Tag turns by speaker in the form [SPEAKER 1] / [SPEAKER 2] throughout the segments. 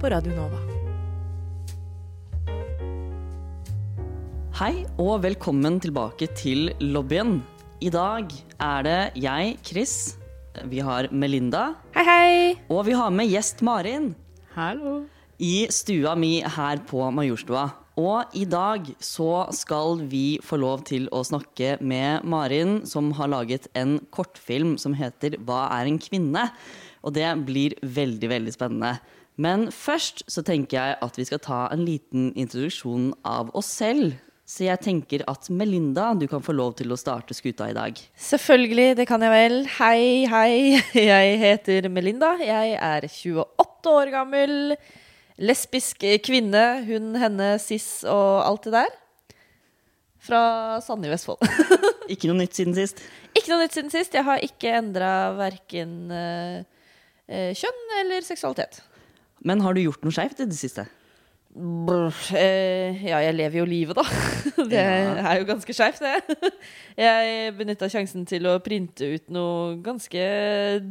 [SPEAKER 1] på Radio Nova.
[SPEAKER 2] Hei og velkommen tilbake til lobbyen. I dag er det jeg, Chris, vi har Melinda,
[SPEAKER 1] Hei, hei!
[SPEAKER 2] og vi har med gjest Marin
[SPEAKER 3] Hallo.
[SPEAKER 2] i stua mi her på Majorstua. Og i dag så skal vi få lov til å snakke med Marin, som har laget en kortfilm som heter Hva er en kvinne? Og det blir veldig, veldig spennende. Men først så tenker jeg at vi skal ta en liten introduksjon av oss selv. Så jeg tenker at Melinda, du kan få lov til å starte skuta i dag.
[SPEAKER 1] Selvfølgelig, det kan jeg vel. Hei, hei. Jeg heter Melinda. Jeg er 28 år gammel. Lesbisk kvinne. Hun, henne, cis og alt det der. Fra Sande i Vestfold.
[SPEAKER 2] Ikke noe nytt siden sist?
[SPEAKER 1] ikke noe nytt siden sist. Jeg har ikke endra verken eh, eh, kjønn eller seksualitet.
[SPEAKER 2] Men har du gjort noe skeivt i det siste?
[SPEAKER 1] Brr, eh, ja, jeg lever jo livet, da. Det er jo ganske skeivt, det. Jeg benytta sjansen til å printe ut noe ganske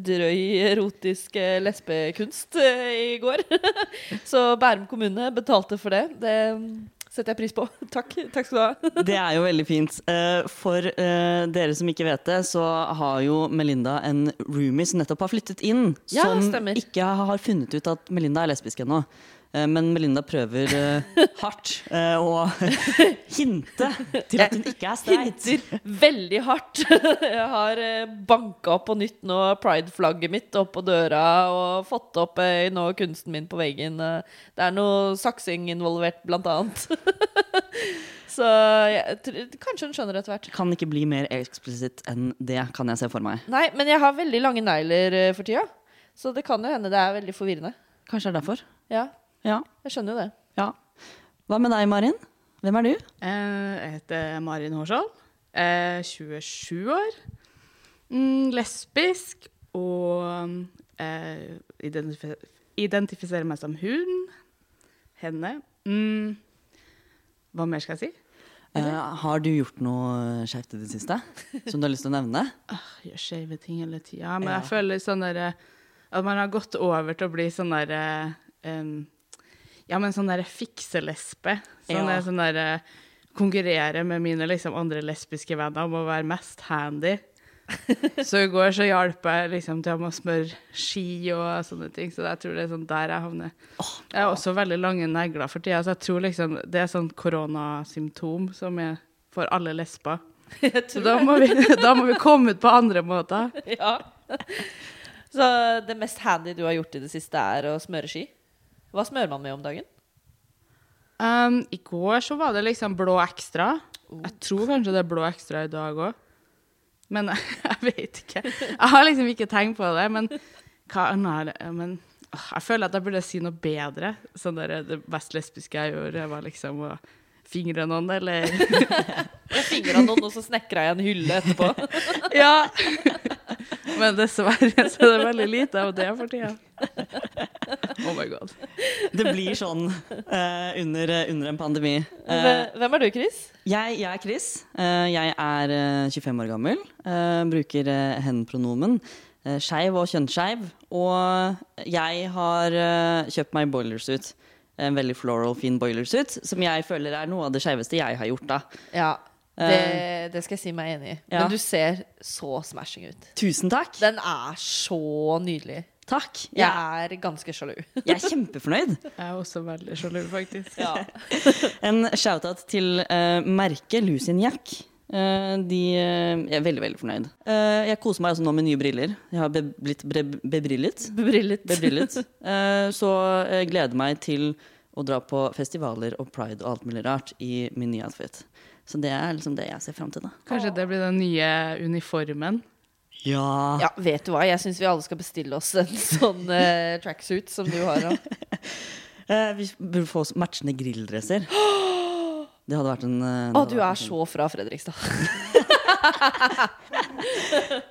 [SPEAKER 1] drøy erotisk eh, lesbekunst eh, i går. Så Bærum kommune betalte for det. Det setter jeg pris på. Takk. Takk skal du ha.
[SPEAKER 2] Det er jo veldig fint. Eh, For eh, dere som ikke vet det, så har jo Melinda en roomie som nettopp har flyttet inn.
[SPEAKER 1] Ja,
[SPEAKER 2] som
[SPEAKER 1] stemmer.
[SPEAKER 2] ikke har funnet ut at Melinda er lesbisk ennå. Eh, Men Melinda prøver eh, hardt eh, å hinte til at hun ikke er streit.
[SPEAKER 1] Hinter veldig hardt. Jeg har banka opp på nytt nå pride-flagget mitt opp på døra og fått opp nå kunsten min på veggen. Det er noe saksing involvert, blant annet. Så jeg, kanskje hun skjønner etter hvert.
[SPEAKER 2] Kan ikke bli mer eksplisitt enn det, kan jeg se for meg.
[SPEAKER 1] Nei, men jeg har veldig lange negler for tida. Så det kan jo hende det er veldig forvirrende.
[SPEAKER 2] Kanskje det er derfor.
[SPEAKER 1] Ja,
[SPEAKER 2] Ja.
[SPEAKER 1] jeg skjønner jo det.
[SPEAKER 2] ja. Hva med deg, Marin? Hvem er du?
[SPEAKER 3] Eh, Jeg heter Marin Hårsvold. Eh, 27 år. Mm, lesbisk og eh, identif identifiserer meg som hun. Henne. Mm, hva mer skal jeg si?
[SPEAKER 2] Eh, har du gjort noe skjevt i det siste som du har lyst til å nevne?
[SPEAKER 3] Ah, Gjør skeive ting hele tida. Men
[SPEAKER 2] Ja.
[SPEAKER 3] jeg føler sånn der, At man har gått over til å bli sånn derre em, Ja, men sånn derre fikselesbe. Sånn
[SPEAKER 2] Ja.
[SPEAKER 3] sånn derre Konkurrere med mine liksom andre lesbiske venner om å være mest handy. så i går så hjalp jeg liksom til å smøre ski og sånne ting. Så jeg tror det er sånn der jeg havner. Jeg har også veldig lange negler for tida, så jeg tror liksom det er sånn koronasymptom som er for alle lesber. Så da må, vi, da må vi komme ut på andre måter.
[SPEAKER 1] Ja. Så det mest handy du har gjort i det siste, er å smøre ski? Hva smører man med om dagen?
[SPEAKER 3] Um, I går så var det liksom blå ekstra. Jeg tror kanskje det er blå ekstra i dag òg. Men jeg vet ikke. Jeg har liksom ikke tenkt på det. Men hva er? Men åh, jeg føler at jeg burde si noe bedre. Sånn der, det mest lesbiske jeg gjorde, var liksom å fingre noen, eller
[SPEAKER 1] Jeg fingra noen, og så snekra jeg en hylle etterpå.
[SPEAKER 3] Ja. Men dessverre så er det veldig lite av det for tida. Oh my god.
[SPEAKER 2] Det blir sånn uh, under, under en pandemi.
[SPEAKER 1] Uh, Hvem er du, Chris?
[SPEAKER 2] Jeg, jeg er Chris. Uh, jeg er eh, 25 år gammel. eh, bruker uh, hen-pronomen. Uh, skeiv og kjønnsskeiv. Og jeg har eh, kjøpt meg boilersuit. En veldig floral, fin boilersuit, som jeg føler er noe av det skeiveste jeg har gjort. da.
[SPEAKER 1] Ja, det, det skal jeg si meg enig i.
[SPEAKER 2] Ja.
[SPEAKER 1] Men du ser så smashing ut.
[SPEAKER 2] Tusen takk.
[SPEAKER 1] Den er så nydelig.
[SPEAKER 2] Takk.
[SPEAKER 1] Jeg er ganske sjalu.
[SPEAKER 2] jeg er kjempefornøyd.
[SPEAKER 3] Jeg er også veldig sjalu, faktisk.
[SPEAKER 1] Ja.
[SPEAKER 2] En shout-out til uh, merket Lucinjac. Uh, de uh, Jeg er veldig, veldig fornøyd. Uh, jeg koser meg altså nå med nye briller. Jeg har be blitt bre bebrillet.
[SPEAKER 1] Bebrillet.
[SPEAKER 2] bebrillet. Eh, så jeg gleder meg til å dra på festivaler og pride og alt mulig rart i min nye outfit. Så det er liksom det jeg ser fram til, da.
[SPEAKER 3] Kanskje det blir den nye uniformen.
[SPEAKER 2] Ja.
[SPEAKER 1] Ja, vet du hva? Jeg syns vi alle skal bestille oss en sånn uh, tracksuit som du har.
[SPEAKER 2] Eh, vi burde få oss matchende grilldresser. Det hadde vært en uh,
[SPEAKER 1] Å, du er så fra Fredrikstad.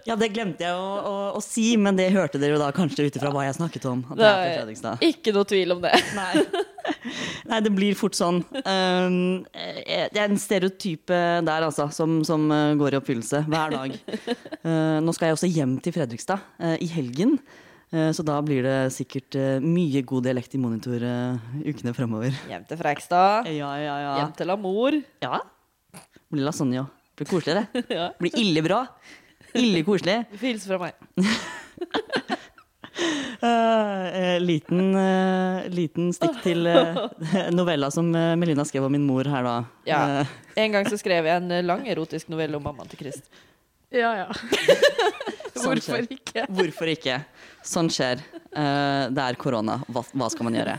[SPEAKER 2] Ja, det glemte jeg å, å, å si, men det hørte dere jo da kanskje ut ifra hva jeg snakket om. At
[SPEAKER 1] Det
[SPEAKER 2] er fra Fredrikstad.
[SPEAKER 1] ikke noe tvil om det.
[SPEAKER 2] Nei. Nei, det blir fort sånn. Um, eh, det er en stereotype der, altså, som, som eh, går i oppfyllelse hver dag. Uh, nå skal jeg også hjem til Fredrikstad uh, i helgen. eh, så da blir det sikkert mye god dialekt i monitor ukene fremover.
[SPEAKER 1] Hjem til Frekstad.
[SPEAKER 2] Ja, ja, ja.
[SPEAKER 1] Hjem til Amor.
[SPEAKER 2] ja. Blir lasagne òg. Blir koselig, det.
[SPEAKER 1] Ja.
[SPEAKER 2] Blir ille bra. Ille koselig.
[SPEAKER 1] Du får hilse fra meg.
[SPEAKER 2] Eh, eh, liten, uh, liten stikk til uh, novella som Melina skrev om min mor her, da.
[SPEAKER 1] Ja. En gang så skrev jeg en lang erotisk novelle om mammaen til Krist.
[SPEAKER 3] Ja, ja.
[SPEAKER 2] Sånn
[SPEAKER 3] Hvorfor ikke?
[SPEAKER 2] Hvorfor ikke? Sånn skjer. Eh, det er korona. Hva, hva skal man gjøre?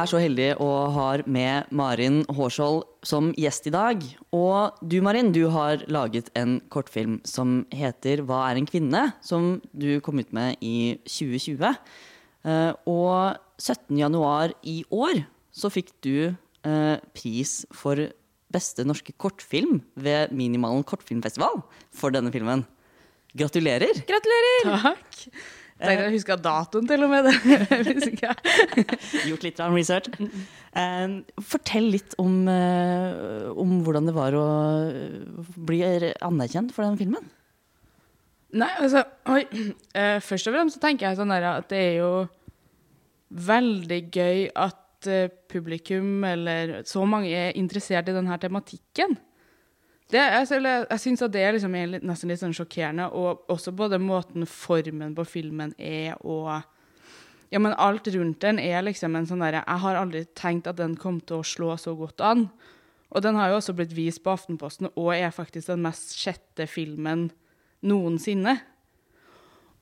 [SPEAKER 2] Er så heldige å ha med Marin Hårskjold som gjest i dag. Og du, Marin, du har laget en kortfilm som heter 'Hva er en kvinne?', som du kom ut med i 2020. Eh, Og 17. januar i år så fikk du eh, pris for beste norske kortfilm ved Minimalen kortfilmfestival for denne filmen. Gratulerer!
[SPEAKER 1] Gratulerer!
[SPEAKER 3] Takk. Tenkte jeg huska datoen til og med. Det.
[SPEAKER 2] Gjort litt av research. Eh, fortell litt om, eh, om hvordan det var å eh, bli anerkjent for den filmen.
[SPEAKER 3] Nei, altså oi. Eh, først og fremst så tenker jeg sånn at det er jo veldig gøy at eh, publikum, eller så mange, er interessert i denne tematikken. Det, jeg eller, jeg syns at det er liksom nesten litt sånn sjokkerende, og også både måten formen på filmen er, og ja, men alt rundt den er liksom en sånn derre Jeg har aldri tenkt at den kom til å slå så godt an. Og den har jo også blitt vist på Aftenposten, og er faktisk den mest sjette filmen noensinne.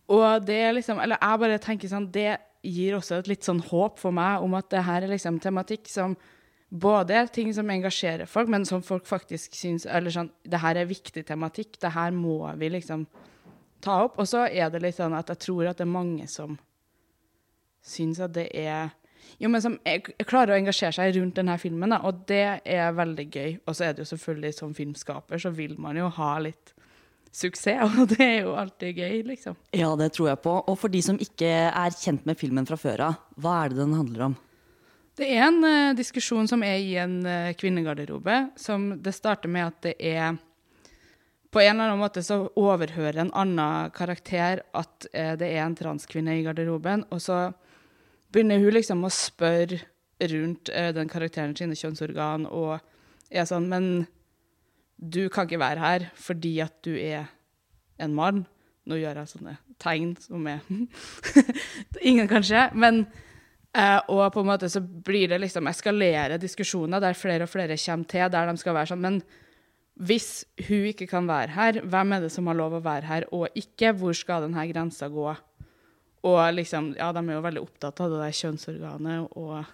[SPEAKER 3] Og det er liksom Eller jeg bare tenker sånn Det gir også et litt sånn håp for meg om at det her er liksom tematikk som både ting som engasjerer folk, men som folk faktisk syns Eller sånn Det her er viktig tematikk. Det her må vi liksom ta opp. Og så er det litt sånn at jeg tror at det er mange som syns at det er jo, men som klarer å engasjere seg rundt denne filmen, da, og det er veldig gøy. Og så er det jo selvfølgelig som filmskaper, så vil man jo ha litt suksess, og det er jo alltid gøy, liksom.
[SPEAKER 2] Ja, det tror jeg på. Og for de som ikke er kjent med filmen fra før av, hva er det den handler om?
[SPEAKER 3] Det er en uh, diskusjon som er i en uh, kvinnegarderobe, som det starter med at det er På en eller annen måte så overhører en annen karakter at uh, det er en transkvinne i garderoben, og så begynner hun liksom å spørre rundt den karakteren sine kjønnsorgan, og er sånn Men du kan ikke være her fordi at du er en mann. Nå gjør jeg sånne tegn som er Ingen kanskje. Men eh, Og på en måte så blir det liksom eskalere diskusjoner der flere og flere kommer til, der de skal være sånn Men hvis hun ikke kan være her, hvem er det som har lov å være her og ikke? Hvor skal denne grensa gå? Og liksom, ja, de er jo veldig opptatt av det der kjønnsorganet og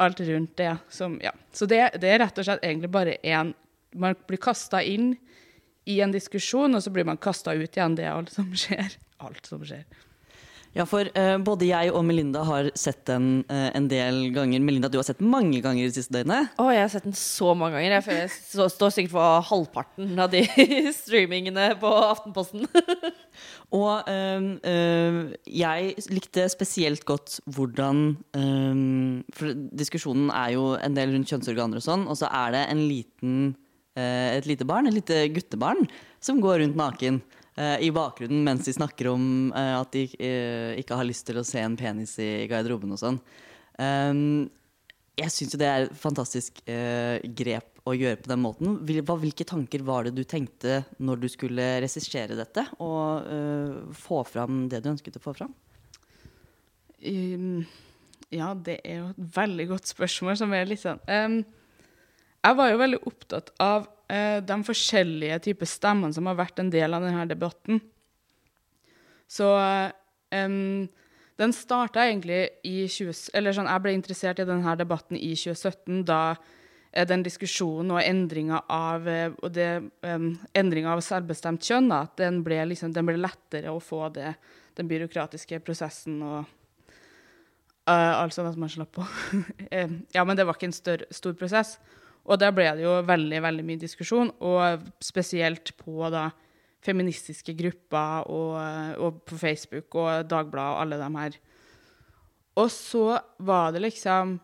[SPEAKER 3] alt rundt det. Som, ja. Så det, det er rett og slett egentlig bare en Man blir kasta inn i en diskusjon, og så blir man kasta ut igjen. Det er alt som skjer. Alt som skjer.
[SPEAKER 2] Ja, for uh, både jeg og Melinda har sett den uh, en del ganger. Melinda, du har sett den mange ganger de siste døgnet.
[SPEAKER 1] Å, jeg har sett den så mange ganger. Jeg føler jeg så, står sikkert for halvparten av de streamingene på Aftenposten.
[SPEAKER 2] Og um, um, jeg likte spesielt godt hvordan um, For diskusjonen er jo en del rundt kjønnsorganer og sånn, og så er det en liten, uh, et lite barn, et lite guttebarn, som går rundt naken i bakgrunnen mens de snakker om øh, at de øh, ikke har lyst til å se en penis i garderoben og sånn. Um, jeg syns jo det er et fantastisk eh, grep å gjøre på den måten. Hvilke tanker var det du tenkte når du skulle regissere dette, og eh, få fram det du ønsket å få fram?
[SPEAKER 3] Um, ja, det er jo et veldig godt spørsmål, som er litt sånn um, Jeg var jo veldig opptatt av eh, de forskjellige typer stemmene som har vært en del av denne debatten. Så um, den starta egentlig i 20... Eller sånn, jeg ble interessert i denne debatten i 2017, da eh, den diskusjonen og endringa av, eh, og det, um, av selvbestemt kjønn, da, at den ble, liksom, den ble lettere å få det, den byråkratiske prosessen og uh, alt sånt at man slapp på. ja, men det var ikke en større, stor prosess. Og der ble det jo veldig, veldig mye diskusjon, og spesielt på da feministiske grupper og, og, på Facebook og Dagbladet og alle de her. Og så var det liksom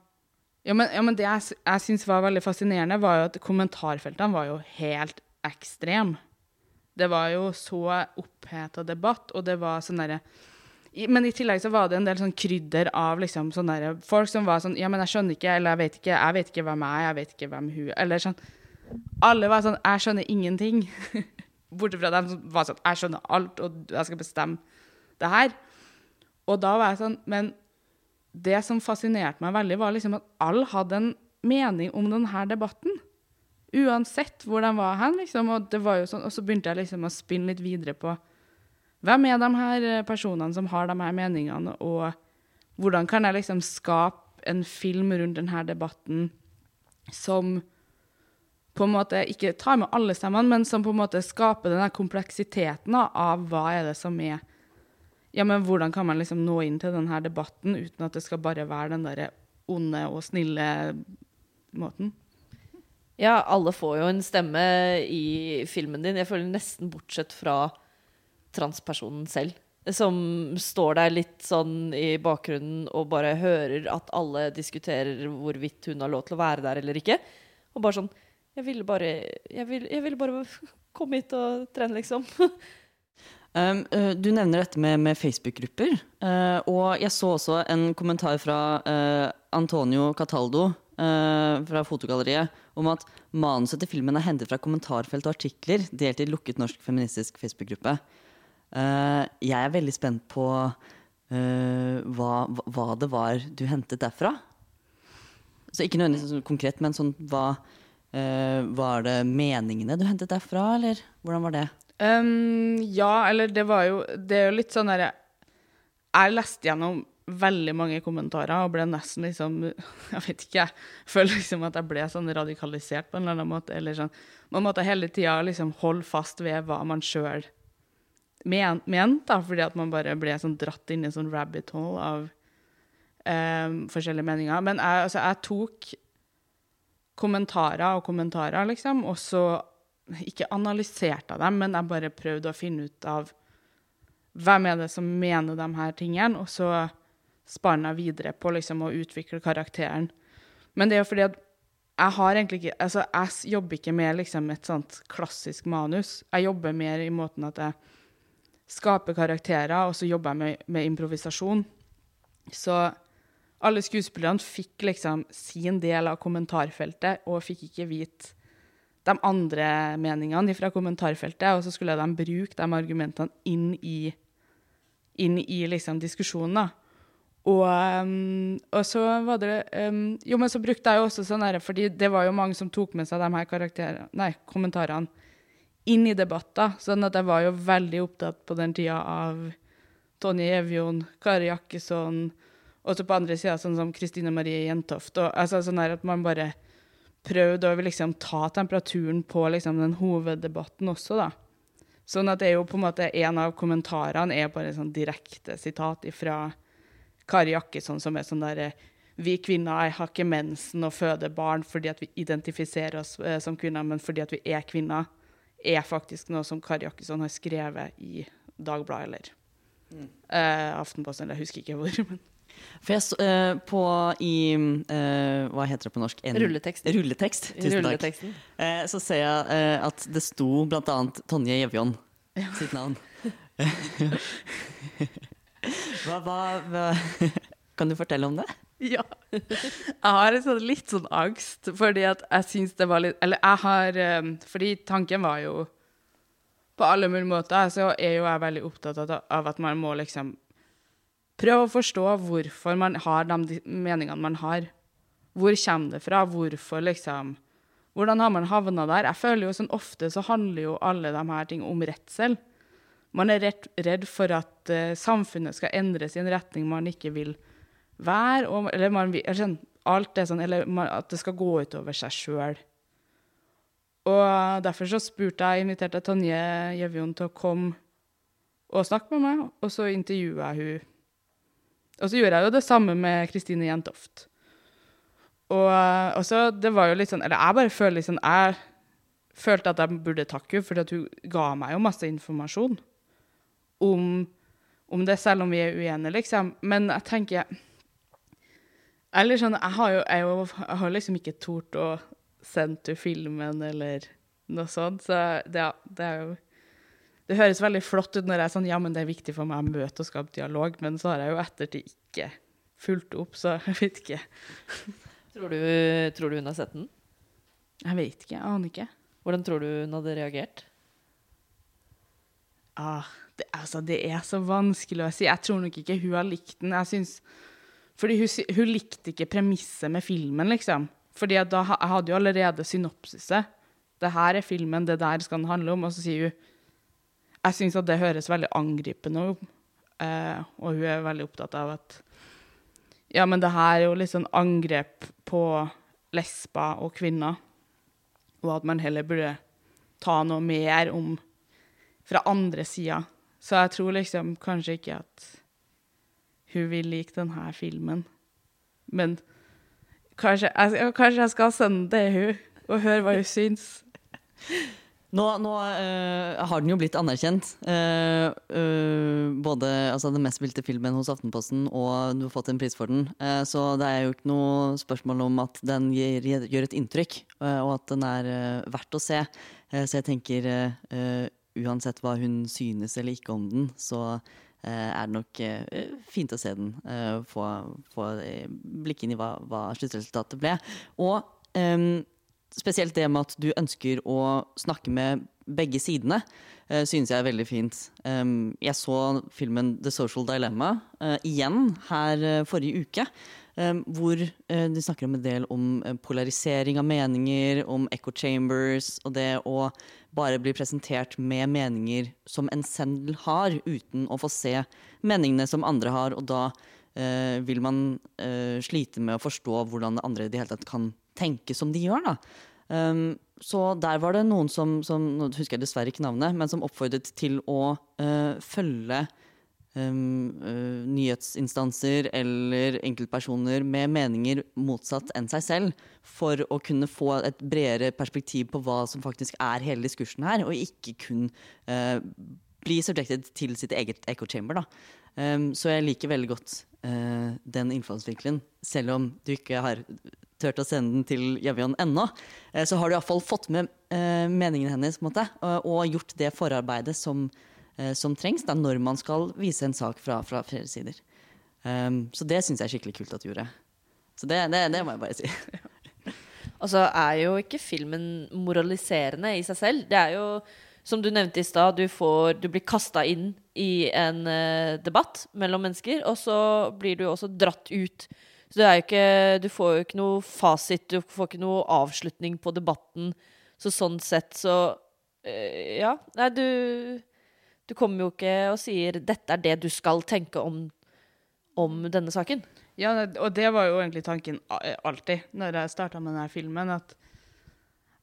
[SPEAKER 3] Ja, men, ja, men det jeg, jeg syns var veldig fascinerende, var jo at kommentarfeltene var jo helt ekstreme. Det var jo så oppheta debatt, og det var sånn derre men i tillegg så var det en del sånn krydder av liksom sånne folk som var sånn Ja, men jeg skjønner ikke, eller jeg vet ikke, jeg vet ikke hvem jeg er, jeg vet ikke hvem hun Eller sånn Alle var sånn Jeg skjønner ingenting. Bortsett fra dem som var sånn Jeg skjønner alt, og jeg skal bestemme det her. Og da var jeg sånn Men det som fascinerte meg veldig, var liksom at alle hadde en mening om denne debatten. Uansett hvor de var hen, liksom. Og, det var jo sånn, og så begynte jeg liksom å spinne litt videre på hvem er de her personene som har de her meningene, og hvordan kan jeg liksom skape en film rundt denne debatten som på en måte ikke tar med alle stemmene, men som på en måte skaper denne kompleksiteten av hva er det som er Ja, men hvordan kan man liksom nå inn til denne debatten uten at det skal bare være den derre onde og snille måten?
[SPEAKER 1] Ja, alle får jo en stemme i filmen din. Jeg føler nesten bortsett fra transpersonen selv. Som står der litt sånn i bakgrunnen og bare hører at alle diskuterer hvorvidt hun har lov til å være der eller ikke. Og bare sånn jeg ville bare, jeg ville, jeg ville bare komme hit og trene, liksom.
[SPEAKER 2] Um, uh, du nevner dette med, med Facebook-grupper. Uh, og jeg så også en kommentar fra uh, Antonio Cataldo fra Fotogalleriet om at manuset til filmen er hentet fra kommentarfelt og artikler delt i lukket norsk feministisk Facebook-gruppe. Jeg er veldig spent på hva, hva, det var du hentet derfra. Så ikke nødvendigvis sånn konkret, men sånn hva Uh, var det meningene du hentet derfra, eller hvordan var det?
[SPEAKER 3] Um, ja, eller det var jo Det er jo litt sånn derre Jeg leste gjennom veldig mange kommentarer og ble nesten liksom Jeg vet ikke, jeg føler liksom at jeg ble sånn radikalisert på en eller annen måte. Eller sånn Man måtte hele tida liksom holde fast ved hva man sjøl mente, men, da, fordi at man bare ble sånn dratt inn i en sånn rabbit hole av um, forskjellige meninger. Men jeg, altså, jeg tok kommentarer og kommentarer, liksom. Og så ikke analyserte dem, men jeg bare prøvde å finne ut av hvem er det som mener de her tingene, og så spann jeg videre på liksom å utvikle karakteren. Men det er jo fordi at jeg har egentlig ikke Altså, jeg jobber ikke med liksom et sånt klassisk manus. Jeg jobber mer i måten at jeg skaper karakterer, og så jobber jeg med, med improvisasjon. Så alle skuespillerne fikk liksom sin del av kommentarfeltet og fikk ikke vite de andre meningene fra kommentarfeltet, og så skulle de bruke de argumentene inn i, inn i liksom diskusjonen. da. Og, um, og, så var det um, Jo, men så brukte jeg jo også sånn herre, fordi det var jo mange som tok med seg de her nei, kommentarene inn i debatter. Sånn at jeg var jo veldig opptatt på den tida av Tonje Evjon, Kari Jakkesson, og så på andre sida sånn som Kristine Marie Jentoft. Og, altså, sånn at man bare prøvde å liksom ta temperaturen på liksom, den hoveddebatten også, da. Sånn at det er jo på en måte En av kommentarene er bare sånn direkte sitat fra Kari Jakkesson, som er sånn derre Vi kvinner har ikke mensen og føder barn fordi at vi identifiserer oss eh, som kvinner, men fordi at vi er kvinner, er faktisk noe som Kari Jakkesson har skrevet i Dagbladet eller mm. uh, Aftenposten, eller jeg husker ikke hvor. men
[SPEAKER 2] for jeg så, uh, på i uh, Hva heter det på norsk?
[SPEAKER 1] En, rulletekst.
[SPEAKER 2] Rulletekst, tusen takk. Uh, så ser jeg at det sto blant annet Tonje Gjevjon ja. sitt navn. hva, hva, hva, Kan du fortelle om det?
[SPEAKER 3] Ja. Jeg har sånn, litt sånn angst, fordi at jeg syns det var litt Eller jeg har eh, Fordi tanken var jo På alle mulige måter så er jo jeg veldig opptatt av, at man må liksom prøve å forstå hvorfor man har de meningene man har. Hvor kommer det fra? Hvorfor, liksom Hvordan har man havna der? Jeg føler jo sånn ofte så handler jo alle de her ting om redsel. Man er redd, redd for at uh, samfunnet skal endres i en retning man ikke vil være, og, eller, man, sånn, alt det sånn, eller man, at det skal gå utover seg sjøl. Og derfor så spurte jeg, inviterte jeg Tonje Gjevjon til å komme og snakke med meg, og så intervjua jeg hun. Og så gjorde jeg jo det samme med Kristine Jentoft. Og, og så, det var jo litt sånn, eller jeg bare føler litt sånn, jeg følte at jeg burde takke henne, for hun ga meg jo masse informasjon om, om det, selv om vi er uenige, liksom. Men jeg tenker Eller sånn, jeg har jo, jeg, jo, jeg har liksom ikke tort å sende til filmen eller noe sånt, så det, det er jo Det høres veldig flott ut når jeg er sånn Ja, men det er viktig for meg å møte og skape dialog, men så har jeg jo ettertid ikke fulgt opp, så jeg vet ikke.
[SPEAKER 1] Tror du, tror du hun har sett den?
[SPEAKER 3] Jeg vet ikke. Jeg aner ikke.
[SPEAKER 1] Hvordan tror du hun hadde reagert?
[SPEAKER 3] Ah, det, altså, det er så vanskelig å si. Jeg tror nok ikke hun har likt den. Jeg synes, fordi hun, hun likte ikke premisset med filmen, liksom. Fordi da jeg hadde jo allerede synopsiset. Det her er filmen, det der skal den handle om. Og så sier hun Jeg syns at det høres veldig angripende ut. Eh, og hun er veldig opptatt av at Ja, men det her er jo litt sånn angrep på lesber og kvinner. Og at man heller burde ta noe mer om fra andre sida. Så jeg tror liksom kanskje ikke at hun vil like denne filmen. Men kanskje jeg, kanskje jeg skal sende det til hun og høre hva hun syns.
[SPEAKER 2] Nå, nå uh, har den jo blitt anerkjent. Uh, uh, både altså, den mest spilte filmen hos Aftenposten, og du har fått en pris for den. Så det er jo ikke noe spørsmål om at den gir, gjør et inntrykk, og at den er verdt å se. Så jeg tenker uansett hva hun synes eller ikke om den, så er det nok eh, fint å se den. eh, få få eh, blikk inn i hva, hva sluttresultatet ble. Og ehm, spesielt det med at du ønsker å snakke med begge sidene, uh, synes jeg er veldig fint. Um, jeg så filmen The Social Dilemma eh, igjen her eh, forrige uke. Um, hvor eh, de snakker om en del om eh, polarisering av meninger, om echo chambers, og det å bare bli presentert med meninger som en selv har, uten å få se meningene som andre har. Og da eh, vil man eh, slite med å forstå hvordan andre i det hele tatt kan tenke som de gjør. da. Um, så der var det noen som, som nå husker jeg dessverre ikke navnet, men som oppfordret til å uh, følge eh, nyhetsinstanser eller enkeltpersoner med meninger motsatt enn seg selv, for å kunne få et bredere perspektiv på hva som faktisk er hele diskursen her, og ikke kun uh, bli subjected til sitt eget echo chamber. Um, så jeg liker veldig godt uh, den innfallsvinkelen, selv om du ikke har turt å sende den til Javion ennå, Uh, så har du iallfall fått med eh, meningen hennes på en måte, og, og gjort det forarbeidet som, eh, som trengs da, når man skal vise en sak fra, fra flere sider. Um, så det syns jeg er skikkelig kult at du gjorde. Så det, det, det må jeg bare si.
[SPEAKER 1] Og så er jo ikke filmen moraliserende i seg selv. Det er jo, som du nevnte i stad, du, du blir kasta inn i en uh, debatt mellom mennesker, og så blir du også dratt ut. Så ikke, du får jo ikke noe fasit, du får ikke noe avslutning på debatten. Så sånn sett så uh, Ja. Nei, du Du kommer jo ikke og sier 'dette er det du skal tenke om, om denne saken'.
[SPEAKER 3] Ja, og det var jo egentlig tanken alltid når jeg starta med denne filmen. at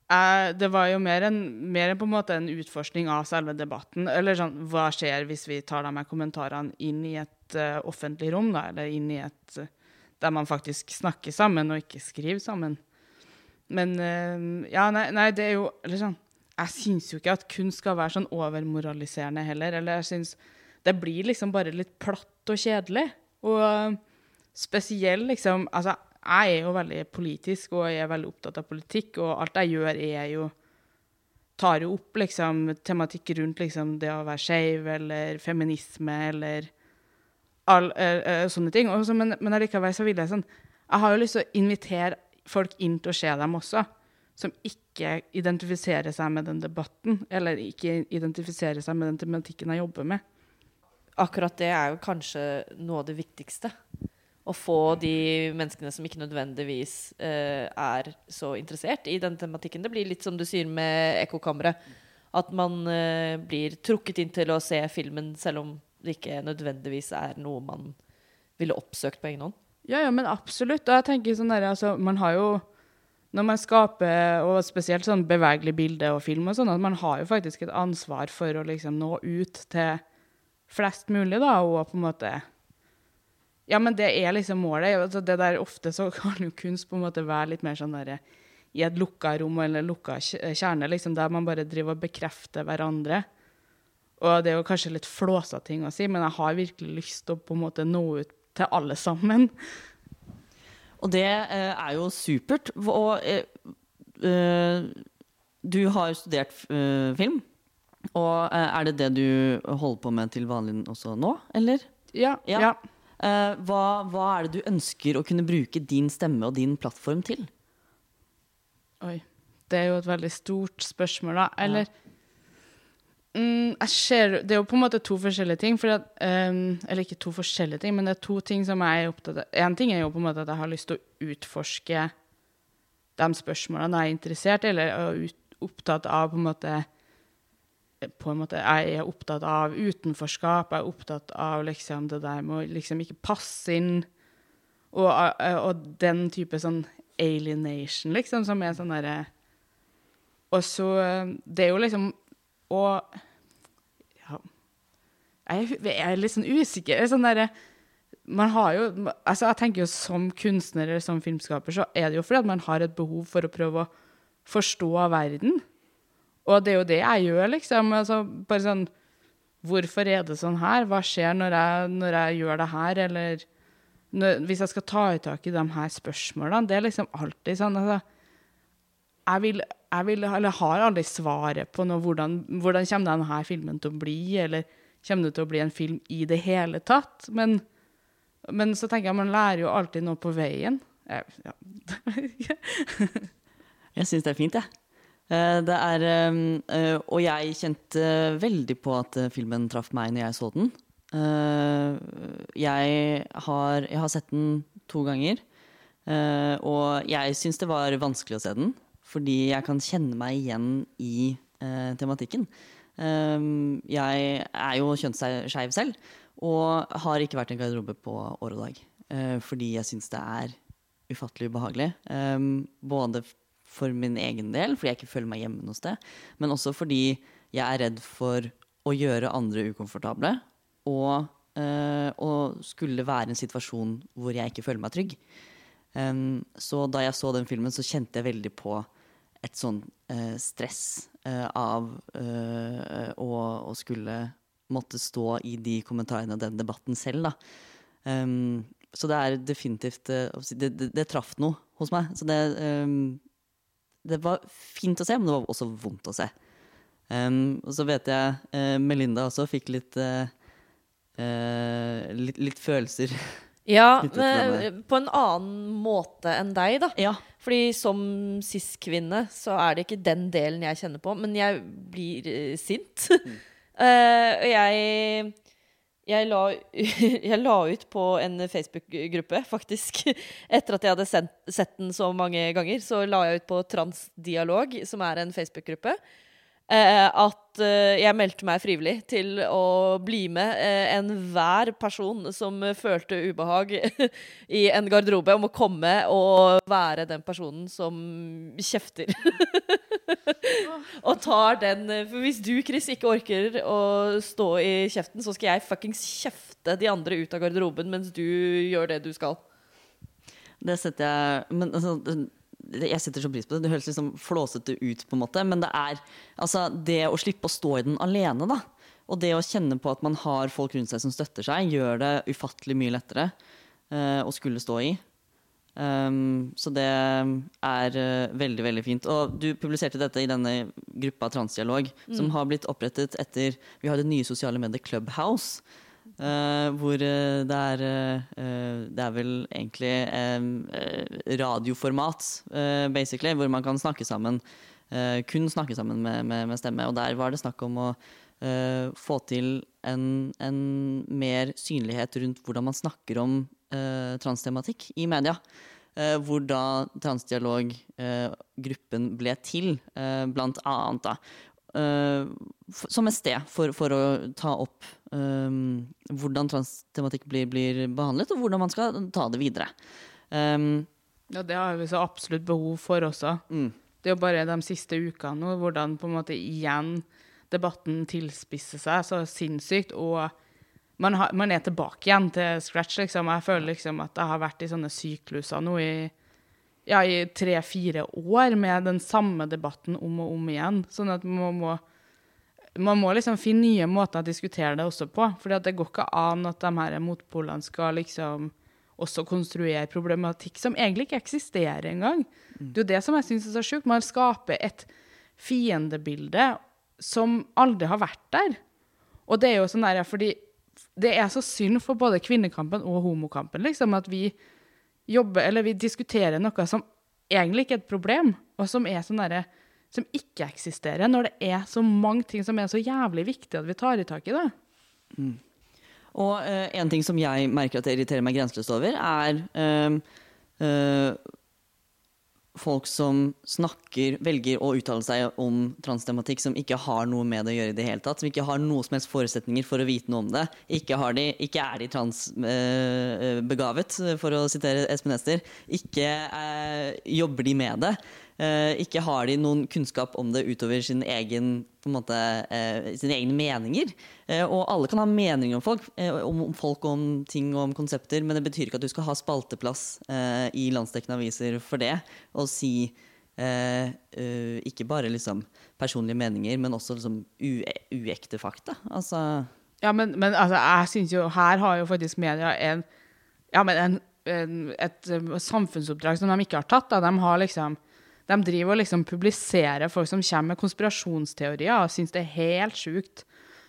[SPEAKER 3] jeg, Det var jo mer en, mer en en en utforskning av selve debatten. Eller sånn, hva skjer hvis vi tar de her kommentarene inn i et uh, offentlig rom, da? Eller inn i et uh, Der man faktisk snakker sammen, og ikke skriver sammen. Men uh, Ja, nei, nei, det er jo Eller sånn Jeg syns jo ikke at kunst skal være sånn overmoraliserende heller. Eller jeg syns Det blir liksom bare litt platt og kjedelig. Og spesielt liksom Altså, jeg er jo veldig politisk, og jeg er veldig opptatt av politikk, og alt jeg gjør, er jo Tar jo opp liksom tematikk rundt liksom det å være skeiv, eller feminisme, eller all, eh, eh, sånne ting. Også, men, men allikevel så vil jeg sånn Jeg har jo lyst til å invitere folk inn til å se dem også, som ikke identifiserer seg med den debatten, eller ikke identifisere seg med den tematikken jeg jobber med.
[SPEAKER 1] Akkurat det er jo kanskje noe av det viktigste. Å få de menneskene som ikke nødvendigvis eh, er så interessert i den tematikken. Det blir litt som du sier med Ekkokammeret. At man eh, blir trukket inn til å se filmen selv om det ikke nødvendigvis er noe man ville oppsøkt på egen hånd.
[SPEAKER 3] Ja, ja, men absolutt. Og jeg tenker sånn der, altså, man har jo Når man skaper, og spesielt sånn bevegelig bilde og film og sånn, at man har jo faktisk et ansvar for å liksom nå ut til flest mulig, da, og på en måte Ja, men det er liksom målet. Altså, det der Ofte så kan jo kunst på en måte være litt mer sånn derre i et lukka rom eller lukka kjerne, liksom, der man bare driver og bekrefter hverandre. Og det er jo kanskje litt flåsa ting å si, men jeg har virkelig lyst til å på en måte nå ut til alle sammen.
[SPEAKER 2] Og det eh, er jo supert. Og eh, eh, du har studert film. Og er det det du holder på med til vanlig også nå, eller?
[SPEAKER 3] Ja,
[SPEAKER 2] Ja.
[SPEAKER 3] ja.
[SPEAKER 2] Hva, hva er det du ønsker å kunne bruke din stemme og din plattform til?
[SPEAKER 3] Oi. Det er jo et veldig stort spørsmål, da. Eller mm, ser, Det er jo på en måte to forskjellige ting. At, um, eller ikke to forskjellige ting, men det er to ting som jeg er opptatt av. Én ting er jo på en måte at jeg har lyst til å utforske de spørsmålene jeg er interessert i, eller er ut, opptatt av på en måte på en måte, Jeg er opptatt av utenforskap, jeg er opptatt av liksom det der med å liksom ikke passe inn. Og, eh, og den type sånn alienation, liksom, som er sånn derre Og så eh, Det er jo liksom Og jeg, er litt sånn usikker. Er Sånn der, man har jo, altså jeg tenker jo Som kunstner eller som filmskaper så er det jo fordi at man har et behov for å prøve å forstå verden. Og det er jo det jeg gjør, liksom. Altså, bare sånn Hvorfor er det sånn her? Hva skjer når jeg, når jeg gjør det her? Eller når, hvis jeg skal ta i tak i de her spørsmålene. Det er liksom alltid sånn altså, jeg, vil, jeg vil, eller har aldri svaret på noe, hvordan, hvordan kommer denne filmen til å bli, eller kommer det til å bli en film i det hele tatt? Men, men så tenker jeg man lærer jo alltid noe på veien. Jeg, ja.
[SPEAKER 2] Jeg syns det er fint, jeg. Eh, Det er, eh, og jeg kjente veldig på at eh, filmen traff meg når jeg så den. Jeg har, jeg har sett den to ganger, og jeg syns det var vanskelig å se den. Fordi jeg kan kjenne meg igjen i tematikken. Eh, Jeg er jo kjønnsskeiv selv, og har ikke vært i en garderobe på år og dag. eh, Fordi jeg syns det er ufattelig ubehagelig. Eh, Både for min egen del, fordi jeg ikke føler meg hjemme noe sted, men også fordi jeg er redd for å gjøre andre ukomfortable, og, eh, og skulle være i en situasjon hvor jeg ikke føler meg trygg. Um, så da jeg så den filmen, så kjente jeg veldig på et sånn eh, stress eh, av eh, å, skulle måtte stå i de kommentarene og den debatten selv, da. Um, så det er definitivt eh, det, det, det traff noe hos meg. Så det, um, det var fint å se, men det var også vondt å se. Um, og så vet jeg eh, Melinda også fikk litt, uh, uh, litt, litt følelser.
[SPEAKER 1] Ja, men på en annen måte enn deg, da.
[SPEAKER 2] ja.
[SPEAKER 1] Fordi som cis-kvinne så er det ikke den delen jeg kjenner på, men jeg blir eh, sint. uh, og jeg jeg la, jeg la ut på en Facebook-gruppe, faktisk. Etter at jeg hadde sendt, sett den så mange ganger, så la jeg ut på Transdialog, som er en Facebook-gruppe, eh, at eh, jeg meldte meg frivillig til å bli med eh, enhver person som eh, følte ubehag i en garderobe, om å komme og være den personen som kjefter. og tar den eh, For hvis du, Chris, ikke orker å stå i kjeften, så skal jeg fuckings kjefte de andre ut av garderoben mens du gjør det du skal.
[SPEAKER 2] Det setter jeg Men altså, jeg setter så pris på det. Det høres liksom flåsete ut, på en måte, men det er altså, det å slippe å stå i den alene, da. Og det å kjenne på at man har folk rundt seg som støtter seg, gjør det ufattelig mye lettere uh, å skulle stå i. Um, så det er uh, veldig, veldig fint. Og du publiserte dette i denne gruppa Transdialog, som har blitt opprettet etter Vi har det nye sosiale mediet Clubhouse. Eh, hvor uh, det er uh, Det er vel egentlig radioformat, basically, hvor man kan snakke sammen. kun snakke sammen med, med, med stemme. Og der var det snakk om å få til en, en mer synlighet rundt hvordan man snakker om transtematikk i media. Hvor da transdialoggruppen ble til, blant annet. da. Eh, som et sted for, for å ta opp um, hvordan transtematikk blir, blir behandlet, og hvordan man skal ta det videre. Um,
[SPEAKER 3] Ja, det har vi så absolutt behov for også.
[SPEAKER 2] Mm.
[SPEAKER 3] Det er jo bare de siste ukene nå, hvordan på en måte igjen debatten tilspisser seg så sinnssykt, og man, har, man er tilbake igjen til scratch, liksom. Jeg føler liksom at jeg har vært i sånne sykluser nå i, ja, i tre-fire år med den samme debatten om og om igjen. Sånn at man må, man må liksom finne nye måter å diskutere det også på. For det går ikke an at de her motpolene skal liksom også konstruere problematikk som egentlig ikke eksisterer engang. Det er jo det som jeg syns er så sjukt. Man skaper et fiendebilde som aldri har vært der. Og det er jo sånn der, fordi det er så synd for både kvinnekampen og homokampen liksom, at vi jobber, eller vi diskuterer noe som egentlig ikke er et problem, og som er sånn derre som ikke eksisterer, når det er så mange ting som er så jævlig viktig at vi tar i tak i det.
[SPEAKER 2] Og eh, en ting som jeg merker at det irriterer meg grenseløst over, er eh, eh, folk som snakker, velger å uttale seg om transtematikk som ikke har noe med det å gjøre i det hele tatt. Som ikke har noe som helst forutsetninger for å vite noe om det. Ikke, de, ikke er de transbegavet, for å sitere Espen Ester. Ikke øh, jobber de med det. Eh, ikke har de noen kunnskap om det utover sin egen, måte, eh, sine egne meninger. Eh, og alle kan ha meninger om folk, om, folk og om ting og om konsepter, men det betyr ikke at du skal ha spalteplass i landsdekkende aviser for det. Og si ikke bare liksom personlige meninger, men også liksom ue uekte fakta. Altså
[SPEAKER 3] Ja, men, men altså, jeg synes jo her har jo faktisk media en, ja, en, en, et samfunnsoppdrag som de ikke har tatt. Da. De, har liksom, de driver og liksom publiserer folk som kommer med konspirasjonsteorier, og syns det er helt sjukt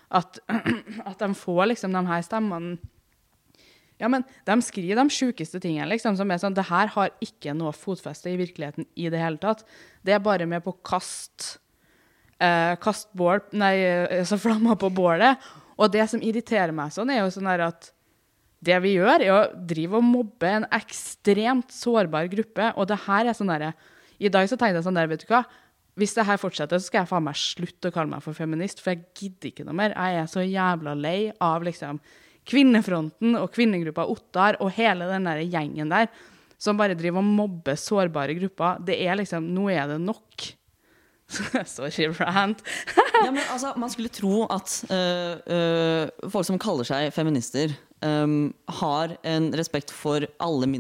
[SPEAKER 3] at, at de får liksom de her stemmene ja, men De skriver de sjukeste tingene, liksom, som er sånn Det her har ikke noe fotfeste i virkeligheten i det hele tatt. Det er bare med på å kaste eh, kast bål, nei, altså så flammer på bålet. Og det som irriterer meg sånn, er jo sånn at det vi gjør, er å drive og mobbe en ekstremt sårbar gruppe. Og det her er sånn derre I dag så tenkte jeg sånn der, vet du hva. Hvis det her fortsetter, så skal jeg faen meg slutte å kalle meg for feminist, for jeg gidder ikke noe mer. Jeg er så jævla lei av liksom Kvinnefronten og kvinnegruppa Ottar og hele den der gjengen der som bare driver og mobber sårbare grupper. Det er liksom Nå er det nok. Sorry, rant.
[SPEAKER 2] ja, men altså, Man skulle tro at øh, øh, folk som kaller seg feminister, øh, har en respekt for alle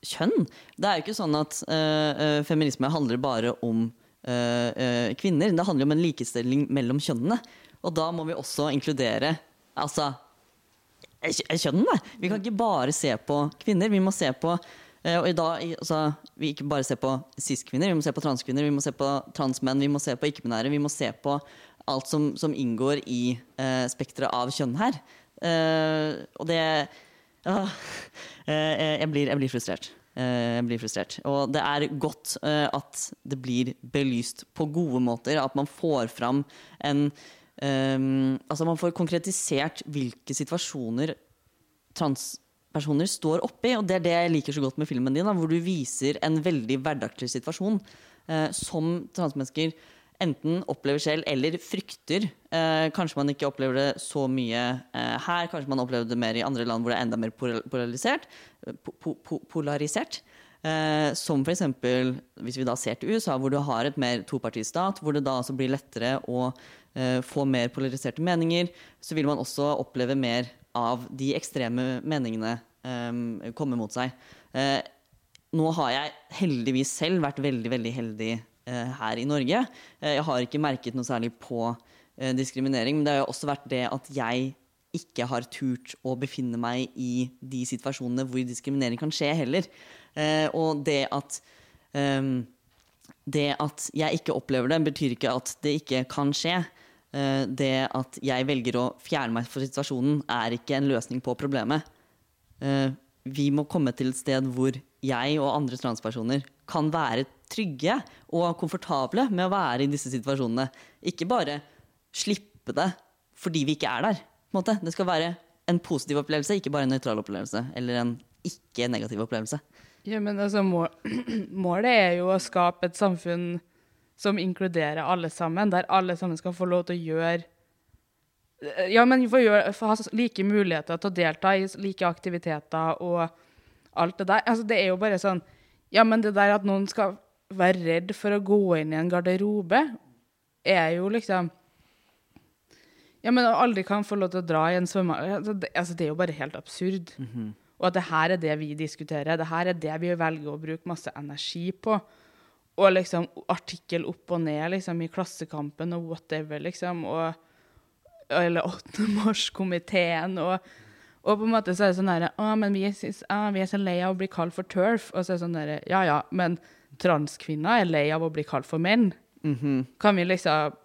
[SPEAKER 2] minoritetskjønn. Det er jo ikke sånn at øh, feminisme handler bare om uh, uh, kvinner. Det handler jo om en likestilling mellom kjønnene. Og da må vi også inkludere altså, kjønnene. Vi kan ikke bare se på kvinner. Vi må se på og i dag, altså, Vi ikke bare se på cis-kvinner, vi må se på transkvinner, vi må se på transmenn, vi må se på ikke-binære. Vi må se på alt som, som inngår i spekteret av kjønn her. Og det ah, eh, jeg, blir, jeg blir frustrert. Eh, jeg blir frustrert. Og det er godt eh, at det blir belyst på gode måter. At man får fram en eh, Altså man får konkretisert hvilke situasjoner transpersoner står oppi. Og det er det jeg liker så godt med filmen din, hvor du viser en veldig hverdagslig situasjon eh, som transmennesker enten opplever selv eller frykter. Eh, kanskje man ikke opplever det så mye eh, her, kanskje man opplever det mer i andre land hvor det er enda mer polarisert. eh, Po po po polarisert. Eh, som f.eks. hvis vi da ser til USA, hvor du har et mer topartistat, hvor det da altså blir lettere å eh, få mer polariserte meninger, så vil man også oppleve mer av de ekstreme meningene eh, komme mot seg. Eh, nå har jeg heldigvis selv vært veldig, veldig heldig her i Norge. Eh, jeg har ikke merket noe særlig på eh, diskriminering, men det har jo også vært det at jeg ikke har turt å befinne meg i de situasjonene hvor diskriminering kan skje heller. Eh, og det at ehm, det at jeg ikke opplever det, betyr ikke at det ikke kan skje. eh, det at jeg velger å fjerne meg fra situasjonen, er ikke en løsning på problemet. Eh, vi må komme til et sted hvor jeg og andre transpersoner kan være trygge og komfortable med å være i disse situasjonene. Ikke bare slippe det fordi vi ikke er der. Det skal være en positiv opplevelse, ikke bare en nøytral opplevelse. Eller en ikke-negativ opplevelse.
[SPEAKER 3] Ja, men altså, mål, målet er jo å skape et samfunn som inkluderer alle sammen, der alle sammen skal få lov til å gjøre Ja, men få ha like muligheter til å delta i like aktiviteter og alt det der. Altså, det er jo bare sånn Ja, men det der at noen skal være redd for å gå inn i en garderobe, er jo liksom Ja, men aldri kan få lov til å dra i en svømmehall altså, det- altså, Det er jo bare helt absurd. Og at det her er det vi diskuterer. Det her er det vi velger å bruke masse energi på. Og liksom artikkel opp og ned liksom, i Klassekampen og whatever, liksom. Og, eller 8. mars-komiteen. Og, og på en måte så er det sånn derre Å, men vi, syns- å, vi er så lei av å bli kalt for turf. Og så er det sånn derre Ja ja, men transkvinner er lei av å bli kalt for menn. Kan vi liksom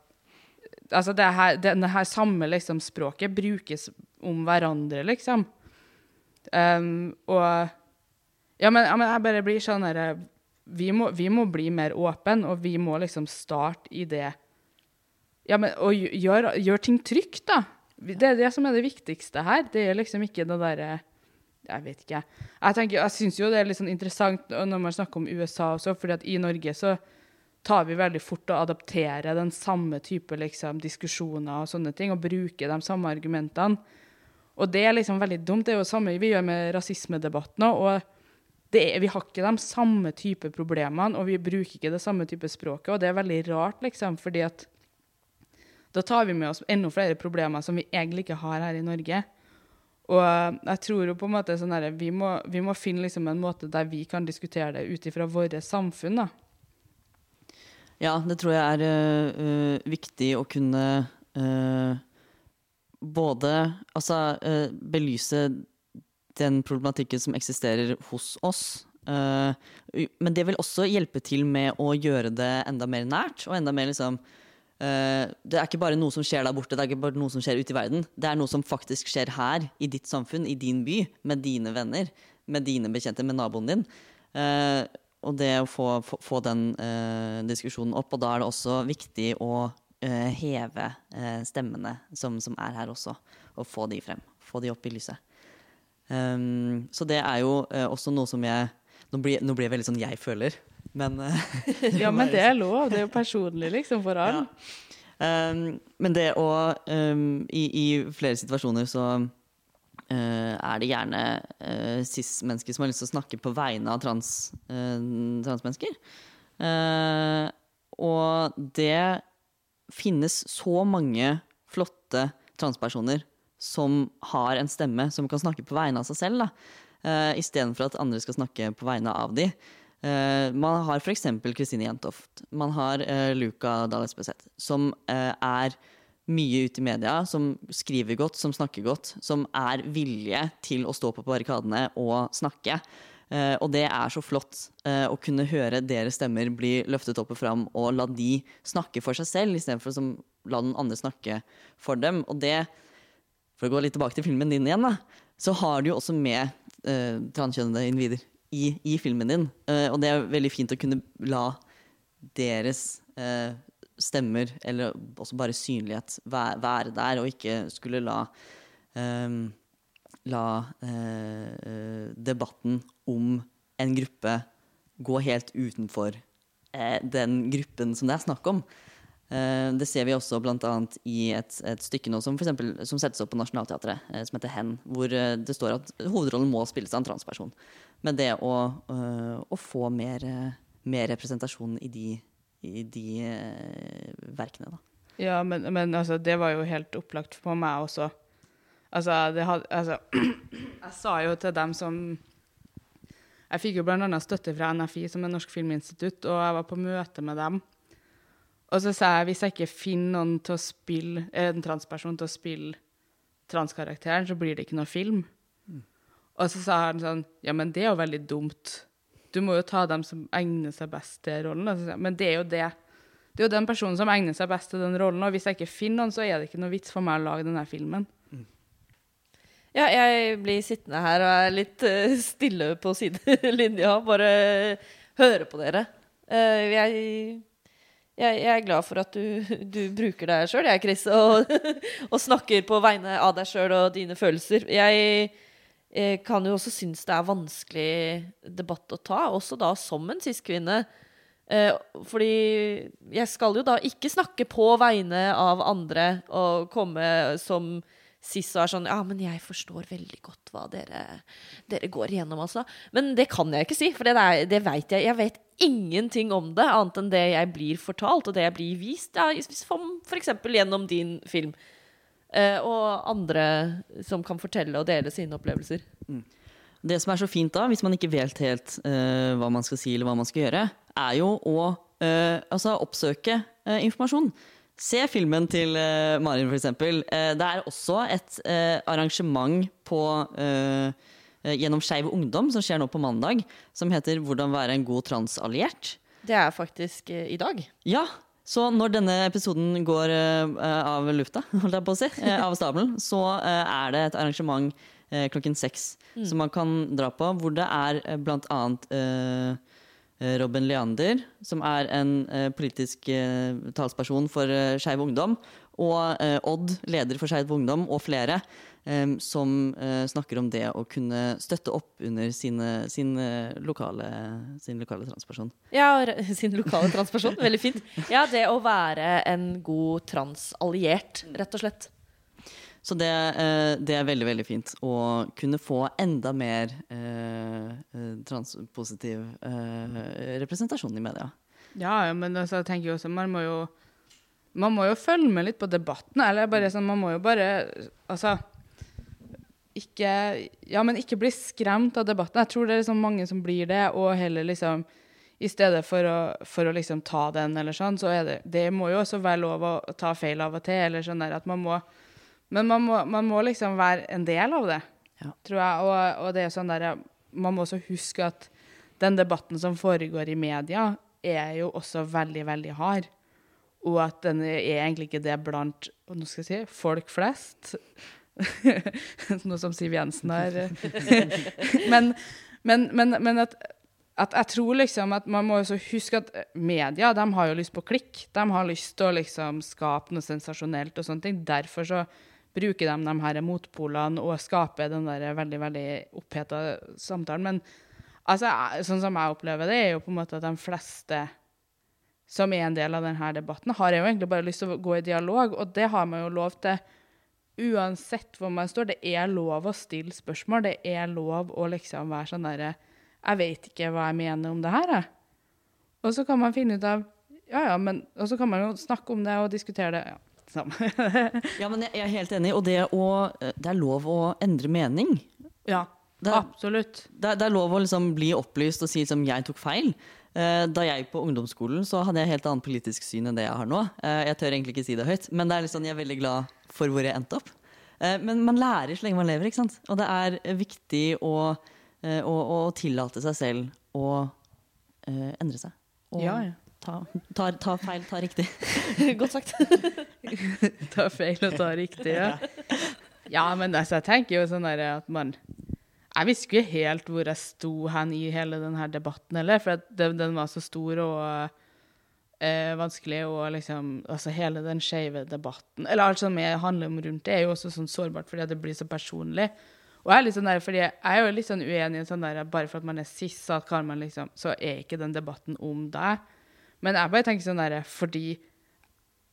[SPEAKER 3] Altså, det her, denne her samme liksom, språket brukes om hverandre, liksom. Um, og ja men, ja, men jeg bare blir sånn herre vi, må- vi må bli mer åpne, og vi må liksom starte i det Ja, men og gjøre gjør, gjør ting trygt, da. Det er det som er det viktigste her. Det er liksom ikke det derre Jeg vet ikke. Jeg tenker, jeg syns jo det er litt sånn interessant når man snakker om USA også, fordi at i Norge så tar vi veldig fort og adapterer den samme type liksom, diskusjoner og sånne ting, og bruker de samme argumentene. Og det er liksom veldig dumt. Det er jo det samme vi gjør med rasismedebatten òg. Og er, vi har ikke de samme type problemene, og vi bruker ikke det samme type språket. Og det er veldig rart, liksom, fordi at da tar vi med oss enda flere problemer som vi egentlig ikke har her i Norge. Og jeg tror jo på en måte sånn her, vi, må, vi må finne liksom en måte der vi kan diskutere det ut ifra våre samfunn. da.
[SPEAKER 2] Ja, det tror jeg er øh, viktig å kunne øh, både altså, øh, belyse den problematikken som eksisterer hos oss. men det vil også hjelpe til med å gjøre det enda mer nært. Og enda mer liksom Det er ikke bare noe som skjer der borte, det er ikke bare noe som skjer ute i verden. Det er noe som faktisk skjer her, i ditt samfunn, i din by, med dine venner, med dine bekjente, med naboen din. Eh, og det å få, få, få den eh, diskusjonen opp, og da er det også viktig å eh, heve eh, stemmene som, som er her også, og få de frem. Få de opp i lyset. Um, så det er jo eh, også noe som jeg Nå blir, nå blir jeg veldig sånn jeg føler, men eh,
[SPEAKER 3] Ja, men det er lov. Det er jo personlig, liksom, for alle.
[SPEAKER 2] Um, men det å um, i, I flere situasjoner så uh, er det gjerne uh, cis-mennesker som har lyst til å snakke på vegne av trans, uh, transmennesker. Og det finnes så mange flotte transpersoner som har en stemme som kan snakke på vegne av seg selv, da, uh, istedenfor at andre skal snakke på vegne av de. Eh, man har f.eks. Kristine Jentoft. Man har uh, Luca Dahl Espeseth, som eh, er mye ute i media, som skriver godt, som snakker godt, som er vilje til å stå på barrikadene og snakke. Eh, og det er så flott eh, å kunne høre deres stemmer bli løftet opp og fram, og la de snakke for seg selv, istedenfor å la den andre snakke for dem. Og det, for å gå litt tilbake til filmen din igjen, da, så har du jo også med eh, transkjønnede individer i, i filmen din. Uh, og det er veldig fint å kunne la deres uh, stemmer, eller også bare synlighet, være, være der, og ikke skulle la um, La eh, debatten om en gruppe gå helt utenfor den gruppen som det er snakk om. Det ser vi også bl.a. i et, et stykke nå som, for eksempel, som settes opp på Nationaltheatret, som heter Hen, hvor det står at hovedrollen må spilles av en transperson. Men det å, øh, å få mer, eh, mer representasjon i de, i de eh, verkene, da.
[SPEAKER 3] Ja, men, men altså, det var jo helt opplagt for meg også. Altså, det had, altså Jeg sa jo til dem som Jeg fikk jo bl.a. støtte fra NFI, som er Norsk Filminstitutt, og jeg var på møte med dem. Og så sa jeg hvis jeg ikke finner noen til å spille, en transperson til å spille transkarakteren, så blir det ikke noe film. Og så sa han sånn Ja, men det er jo veldig dumt. Du må jo ta dem som egner seg best til rollen. Og Men det er jo det det er jo den personen som egner seg best til den rollen. Og hvis jeg ikke finner noen, så er det ikke noe vits for meg å lage denne filmen.
[SPEAKER 1] Ja, jeg blir sittende her og er litt eh, stille på sidelinja. Bare høre på dere. Eh, jeg, jeg, jeg er glad for at du, du bruker deg sjøl, jeg, Chris, og, og snakker på vegne av deg sjøl og dine følelser. Jeg kan jo også synes det er vanskelig debatt å ta, også da som en cis-kvinne. Eh, fordi jeg skal jo da ikke snakke på vegne av andre og komme som cis og er sånn Ja, men jeg forstår veldig godt hva dere, dere går igjennom, altså. Men det kan jeg ikke si, for det, det veit jeg. Jeg vet ingenting om det, annet enn det jeg blir fortalt, og det jeg blir vist. Ja, F.eks. gjennom din film. Eh, og andre som kan fortelle og dele sine opplevelser.
[SPEAKER 2] Det som er så fint da, hvis man ikke vet helt eh, hva man skal si eller hva man skal gjøre, er jo å eh, altså oppsøke eh, informasjon. Se filmen til uh, Marin, f.eks. Uh, det er også et uh, arrangement på, gjennom Skeiv Ungdom som skjer nå på mandag, som heter 'Hvordan være en god transalliert'.
[SPEAKER 1] Det er faktisk i dag.
[SPEAKER 2] Ja, så når denne episoden går av lufta, holdt jeg på å si, av stabelen, så er det et arrangement klokken seks mm. som man kan dra på, hvor det er blant annet Robin Leander, som er en eh, politisk eh, talsperson for eh, Skeiv Ungdom, og Odd, leder for Skeiv Ungdom, og flere, som snakker om det å kunne støtte opp under sine, sin, lokale, sin lokale transperson.
[SPEAKER 1] Ja, sin lokale transperson. Veldig fint. Ja, det å være en god transalliert, rett og slett.
[SPEAKER 2] Så det, det, er veldig veldig fint å kunne få enda mer eh, transpositiv eh, representasjon i media.
[SPEAKER 3] Ja, men altså, jeg tenker jo også, man må jo man må jo følge med litt på debatten. Eller bare sånn, man må jo bare Altså ikke Ja, men ikke bli skremt av debatten. Jeg tror det er liksom mange som blir det, og heller liksom I stedet for å, for å liksom ta den eller sånn, så er det Det må jo også være lov å ta feil av og til, eller sånn der at man må Men man må, man må liksom være en del av det, ja. tror jeg. Og, og, det er sånn der Man må også huske at den debatten som foregår i media, er jo også veldig, veldig hard. Og at den er egentlig ikke det blant nå skal jeg si, folk flest. Noe som Siv Jensen har men, men, men, men at, at, jeg tror liksom at man må også huske at media de har jo lyst på klikk. De har lyst til å liksom skape noe sensasjonelt og sånne ting. Derfor så bruker de de her motpolene og skaper den der veldig veldig oppheta samtalen. Men altså, sånn som jeg opplever det, er jo på en måte at de fleste som er en del av denne debatten, har jeg jo egentlig bare lyst til å gå i dialog, og det har man jo lov til uansett hvor man står. Det er lov å stille spørsmål, det er lov å liksom være sånn derre Jeg vet ikke hva jeg mener om det her, jeg. Og så kan man finne ut av Ja, ja, men Og så kan man jo snakke om det og diskutere det. Ja,
[SPEAKER 2] ja, men jeg er helt enig. Og det, å, det er lov å endre mening.
[SPEAKER 3] Ja, det, absolutt.
[SPEAKER 2] Det, det, er lov å liksom bli opplyst og si som jeg tok feil. Eh, da jeg på ungdomsskolen så hadde jeg helt annet politisk syn enn det jeg har nå. Eh, jeg tør egentlig ikke si det høyt, men det er liksom, jeg er veldig glad for hvor jeg endte opp. Eh, men man lærer så lenge man lever, ikke sant? og det er viktig å, å, å tillate seg selv å endre seg. Og
[SPEAKER 3] ja, ja.
[SPEAKER 2] Ta, ta, ta, feil, ta riktig.
[SPEAKER 1] Godt sagt.
[SPEAKER 3] ta feil og ta riktig, ja. Ja, men altså, jeg tenker jo sånn at man jeg visste ikke helt hvor jeg sto hen i hele denne debatten heller, for den, den, var så stor og eh, vanskelig. Og liksom Altså hele den skeive debatten Eller alt som jeg handler om rundt det, er jo også sånn sårbart fordi det blir så personlig. Og jeg er litt sånn der, fordi jeg er jo litt sånn uenig i sånn der, bare for at man er cis, så, kan man liksom, så er ikke den debatten om deg. Men jeg bare tenker sånn der, fordi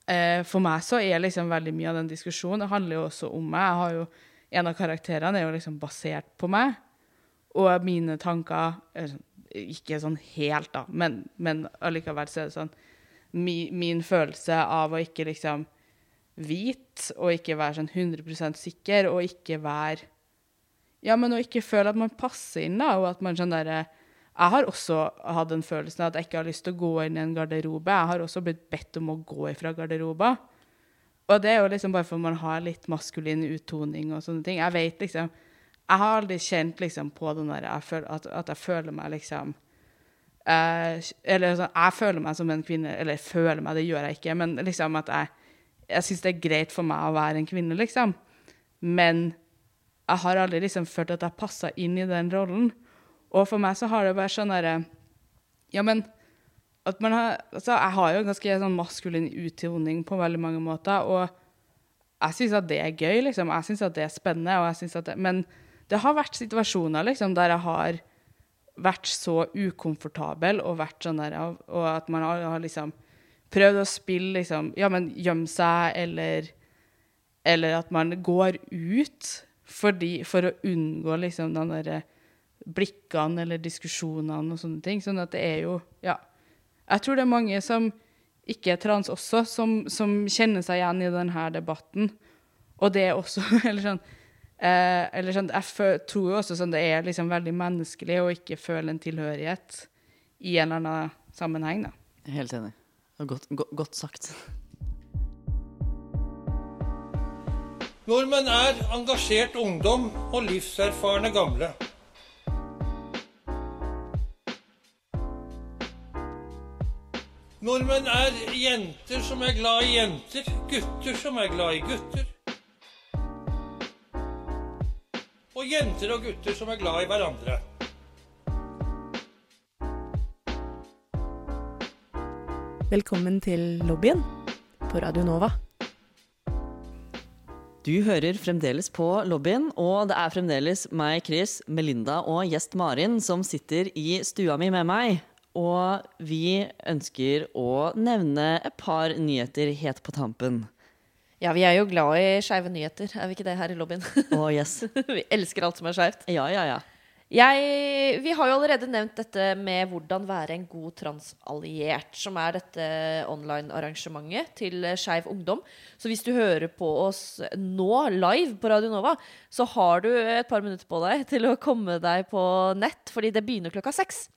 [SPEAKER 3] eh, For meg så er liksom veldig mye av den diskusjonen Det handler jo også om meg. Jeg har jo en av karakterene er jo liksom basert på meg. Og mine tanker sånn, Ikke sånn helt, da, men, men allikevel så er det sånn mi, Min følelse av å ikke liksom vite, og ikke være sånn 100% sikker, og ikke være Ja, men å ikke føle at man passer inn, da, og at man sånn derre jeg har også hatt den følelsen at jeg ikke har lyst til å gå inn i en garderobe. Jeg har også blitt bedt om å gå ifra garderober. Og det er jo liksom bare for man har litt maskulin uttoning og sånne ting. Jeg vet liksom Jeg har aldri kjent liksom på den der at, at, jeg føler meg liksom eh, Eller sånn, jeg føler meg som en kvinne Eller føler meg, det gjør jeg ikke, men liksom at jeg Jeg syns det er greit for meg å være en kvinne, liksom. Men jeg har aldri liksom følt at jeg passa inn i den rollen. Og for meg så har det vært sånn derre Ja, men at man har, altså Jeg har jo ganske sånn maskulin uttoning på veldig mange måter. Og jeg syns at det er gøy, liksom. Jeg syns at det er spennende. Og jeg synes at det, men det har vært situasjoner liksom, der jeg har vært så ukomfortabel og vært sånn der, og, at man har, har liksom prøvd å spille liksom Ja, men gjemme seg, eller Eller at man går ut fordi, for å unngå liksom den derre blikkene eller diskusjonene og sånne ting. Sånn at det er jo Ja. Jeg tror det er mange som ikke er trans også, som, som kjenner seg igjen i denne debatten. Og det er også eller sånn, eh, eller sånn Jeg tror jo også sånn det er liksom veldig menneskelig å ikke føle en tilhørighet i en eller annen sammenheng. da.
[SPEAKER 2] Helt enig. Godt, godt, godt sagt.
[SPEAKER 4] Nordmenn er engasjert ungdom og livserfarne gamle. Nordmenn er jenter som er glad i jenter, gutter som er glad i gutter. Og jenter og gutter som er glad i hverandre.
[SPEAKER 5] Velkommen til lobbyen på Radio Nova.
[SPEAKER 2] Du hører fremdeles på lobbyen, og det er fremdeles meg, Chris, Melinda og gjest Marin som sitter i stua mi med meg. Og vi ønsker å nevne et par nyheter helt på tampen.
[SPEAKER 1] Ja, vi er jo glad i skeive nyheter, er vi ikke det her i lobbyen?
[SPEAKER 2] Oh, yes.
[SPEAKER 1] vi elsker alt som er skeivt.
[SPEAKER 2] Ja, ja, ja.
[SPEAKER 1] Jeg, vi har jo allerede nevnt dette med hvordan være en god transalliert, som er dette online-arrangementet til Skeiv Ungdom. Så hvis du hører på oss nå live på Radio Nova, så har du et par minutter på deg til å komme deg på nett, fordi det begynner klokka seks.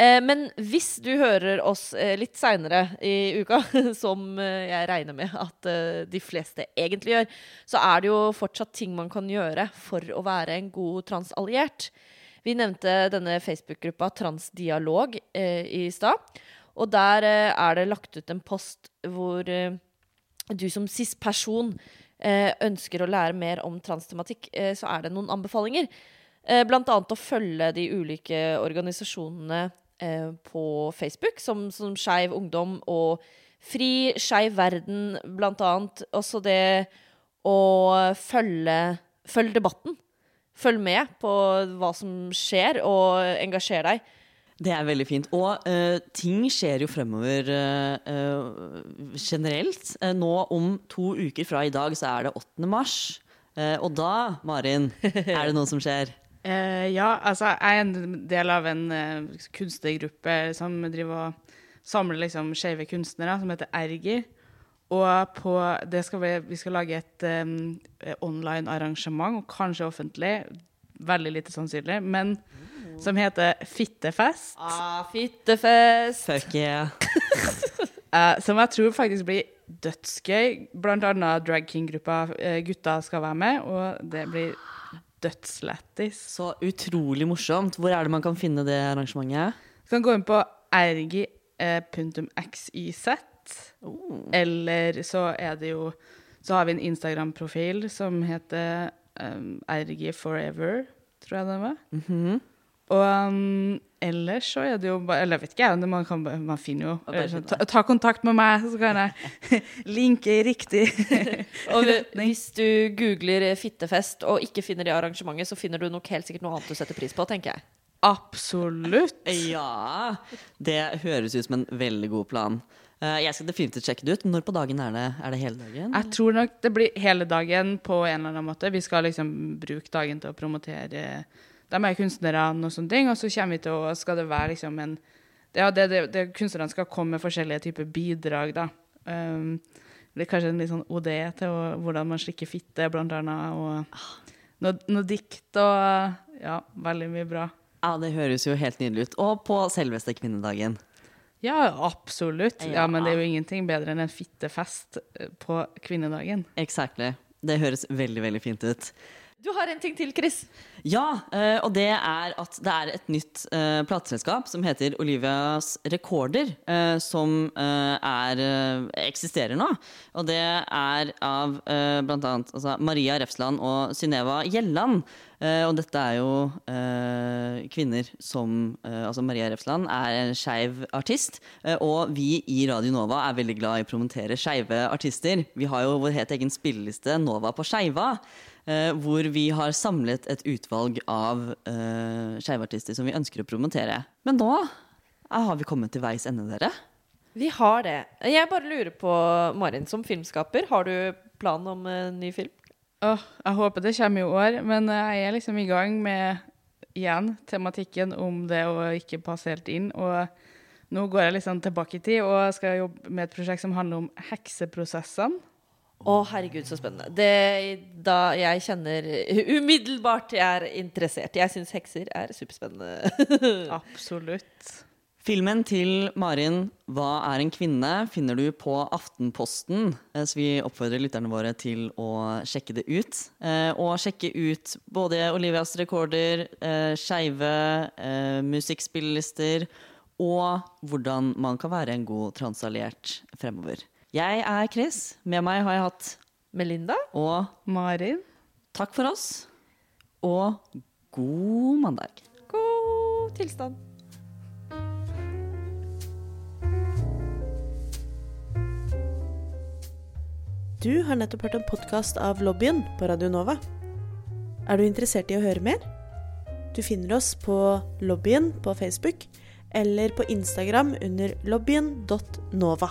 [SPEAKER 1] Eh, men hvis du hører oss eh, litt seinere i uka, som eh, jeg regner med at de fleste egentlig gjør, så er det jo fortsatt ting man kan gjøre for å være en god transalliert. Vi nevnte denne Facebook-gruppa Transdialog i stad. Og der er det lagt ut en post hvor du som cis-person ønsker å lære mer om transtematikk, så er det noen anbefalinger. Blant annet å følge de ulike organisasjonene eh, på Facebook, som, som Skeiv Ungdom og Fri Skeiv Verden, blant annet. Også det å følge, følge debatten. Følg med på hva som skjer, og engasjer deg.
[SPEAKER 2] Det er veldig fint. Og uh, ting skjer jo fremover uh, uh, generelt. Nå om to uker fra i dag så er det 8. mars. Og da, Marin, er det noe som skjer.
[SPEAKER 3] Eh, ja, altså jeg er en del av en uh, kunstnergruppe som driver og samler liksom skeive kunstnere, som heter Ergi. Og på det skal vi, vi skal lage et um, online arrangement, og kanskje offentlig, veldig lite sannsynlig, men som heter Fittefest.
[SPEAKER 1] Ah, fittefest!
[SPEAKER 2] Fuck yeah.
[SPEAKER 3] uh, som jeg tror faktisk blir dødsgøy. Blant annet Drag King-gruppa eh, Gutta skal være med, og det blir dødslættis.
[SPEAKER 2] Så utrolig morsomt. Hvor er det man kan finne det arrangementet?
[SPEAKER 3] Du kan gå inn på rg.xyz, eller så er det jo Så har vi en Instagram-profil som heter um, rgforever, tror jeg det var. Og um, ellers så er det jo bare Eller jeg vet ikke, jeg, man, kan, man finner jo eh, ta, ta kontakt med meg, så kan jeg linke i riktig
[SPEAKER 1] Og hvis du googler fittefest og ikke finner det arrangementet, så finner du nok helt sikkert noe annet du setter pris på, tenker jeg.
[SPEAKER 3] Absolutt.
[SPEAKER 2] Ja! Det høres ut som en veldig god plan. Eh, jeg skal definitivt sjekke det ut. Når på dagen er det? Er det hele dagen?
[SPEAKER 3] Jeg tror nok det blir hele dagen på en eller annen måte. Vi skal liksom bruke dagen til å promotere de er kunstnerne og sånne ting, og så kommer vi til å Skal det være liksom en Ja, det, det, det kunstnerne skal komme med forskjellige typer bidrag, da. Um, det blir kanskje en litt sånn OD til å, hvordan man slikker fitte, blant annet, og noe, noe dikt og Ja, veldig mye bra.
[SPEAKER 2] Ja, Det høres jo helt nydelig ut. Og på selveste kvinnedagen.
[SPEAKER 3] Ja, absolutt. Ja,
[SPEAKER 2] Ja.
[SPEAKER 3] men det er jo ingenting bedre enn en fittefest eh, på kvinnedagen.
[SPEAKER 2] Exactly. Det høres veldig, veldig fint ut.
[SPEAKER 1] Du har en ting til, Chris.
[SPEAKER 2] Ja, eh, og det er at det er et nytt eh, plateselskap som heter Olivias Rekorder, eh, som er, eksisterer nå. Og det er av bl.a. altså, Maria Refsland og Synnøva Gjelland. Og dette er jo kvinner som Altså Maria Refsland er en skeiv artist, og vi i Radio Nova er veldig glad i å promotere skeive artister. Vi har jo vår helt egen spilleliste Nova på skeiva. Eh, hvor vi har samlet et utvalg av uh, skeivartister som vi ønsker å promotere. Men nå eh, har vi kommet til veis ende, dere.
[SPEAKER 1] Vi har det. Jeg bare lurer på, Marin, som filmskaper, har du plan om en ny film?
[SPEAKER 3] Oh, jeg håper det kommer i år, men jeg er liksom i gang med igjen tematikken om det å ikke passe helt inn. Og nå går jeg liksom tilbake i tid og skal jobbe med et prosjekt som handler om hekseprosessene.
[SPEAKER 1] Å, herregud, så spennende. Det, da jeg kjenner umiddelbart jeg er interessert. Jeg syns hekser er superspennende.
[SPEAKER 3] Absolutt.
[SPEAKER 2] Filmen til Marin 'Hva er en kvinne?' finner du på Aftenposten, eh, så vi oppfordrer lytterne våre til å sjekke det ut. Eh, Og sjekke ut både Olivias rekorder, eh, skeive eh, musikkspillelister og hvordan man kan være en god transalliert fremover. Jeg er Chris. Med meg har jeg hatt
[SPEAKER 1] Melinda?
[SPEAKER 2] Og
[SPEAKER 3] Marin?
[SPEAKER 2] takk for oss. Og god mandag.
[SPEAKER 1] God tilstand.
[SPEAKER 5] Du har nettopp hørt en podkast av Lobbyen på Radio Nova. Er du interessert i å høre mer? Du finner oss på Lobbyen på Facebook eller på Instagram under lobbyen.nova.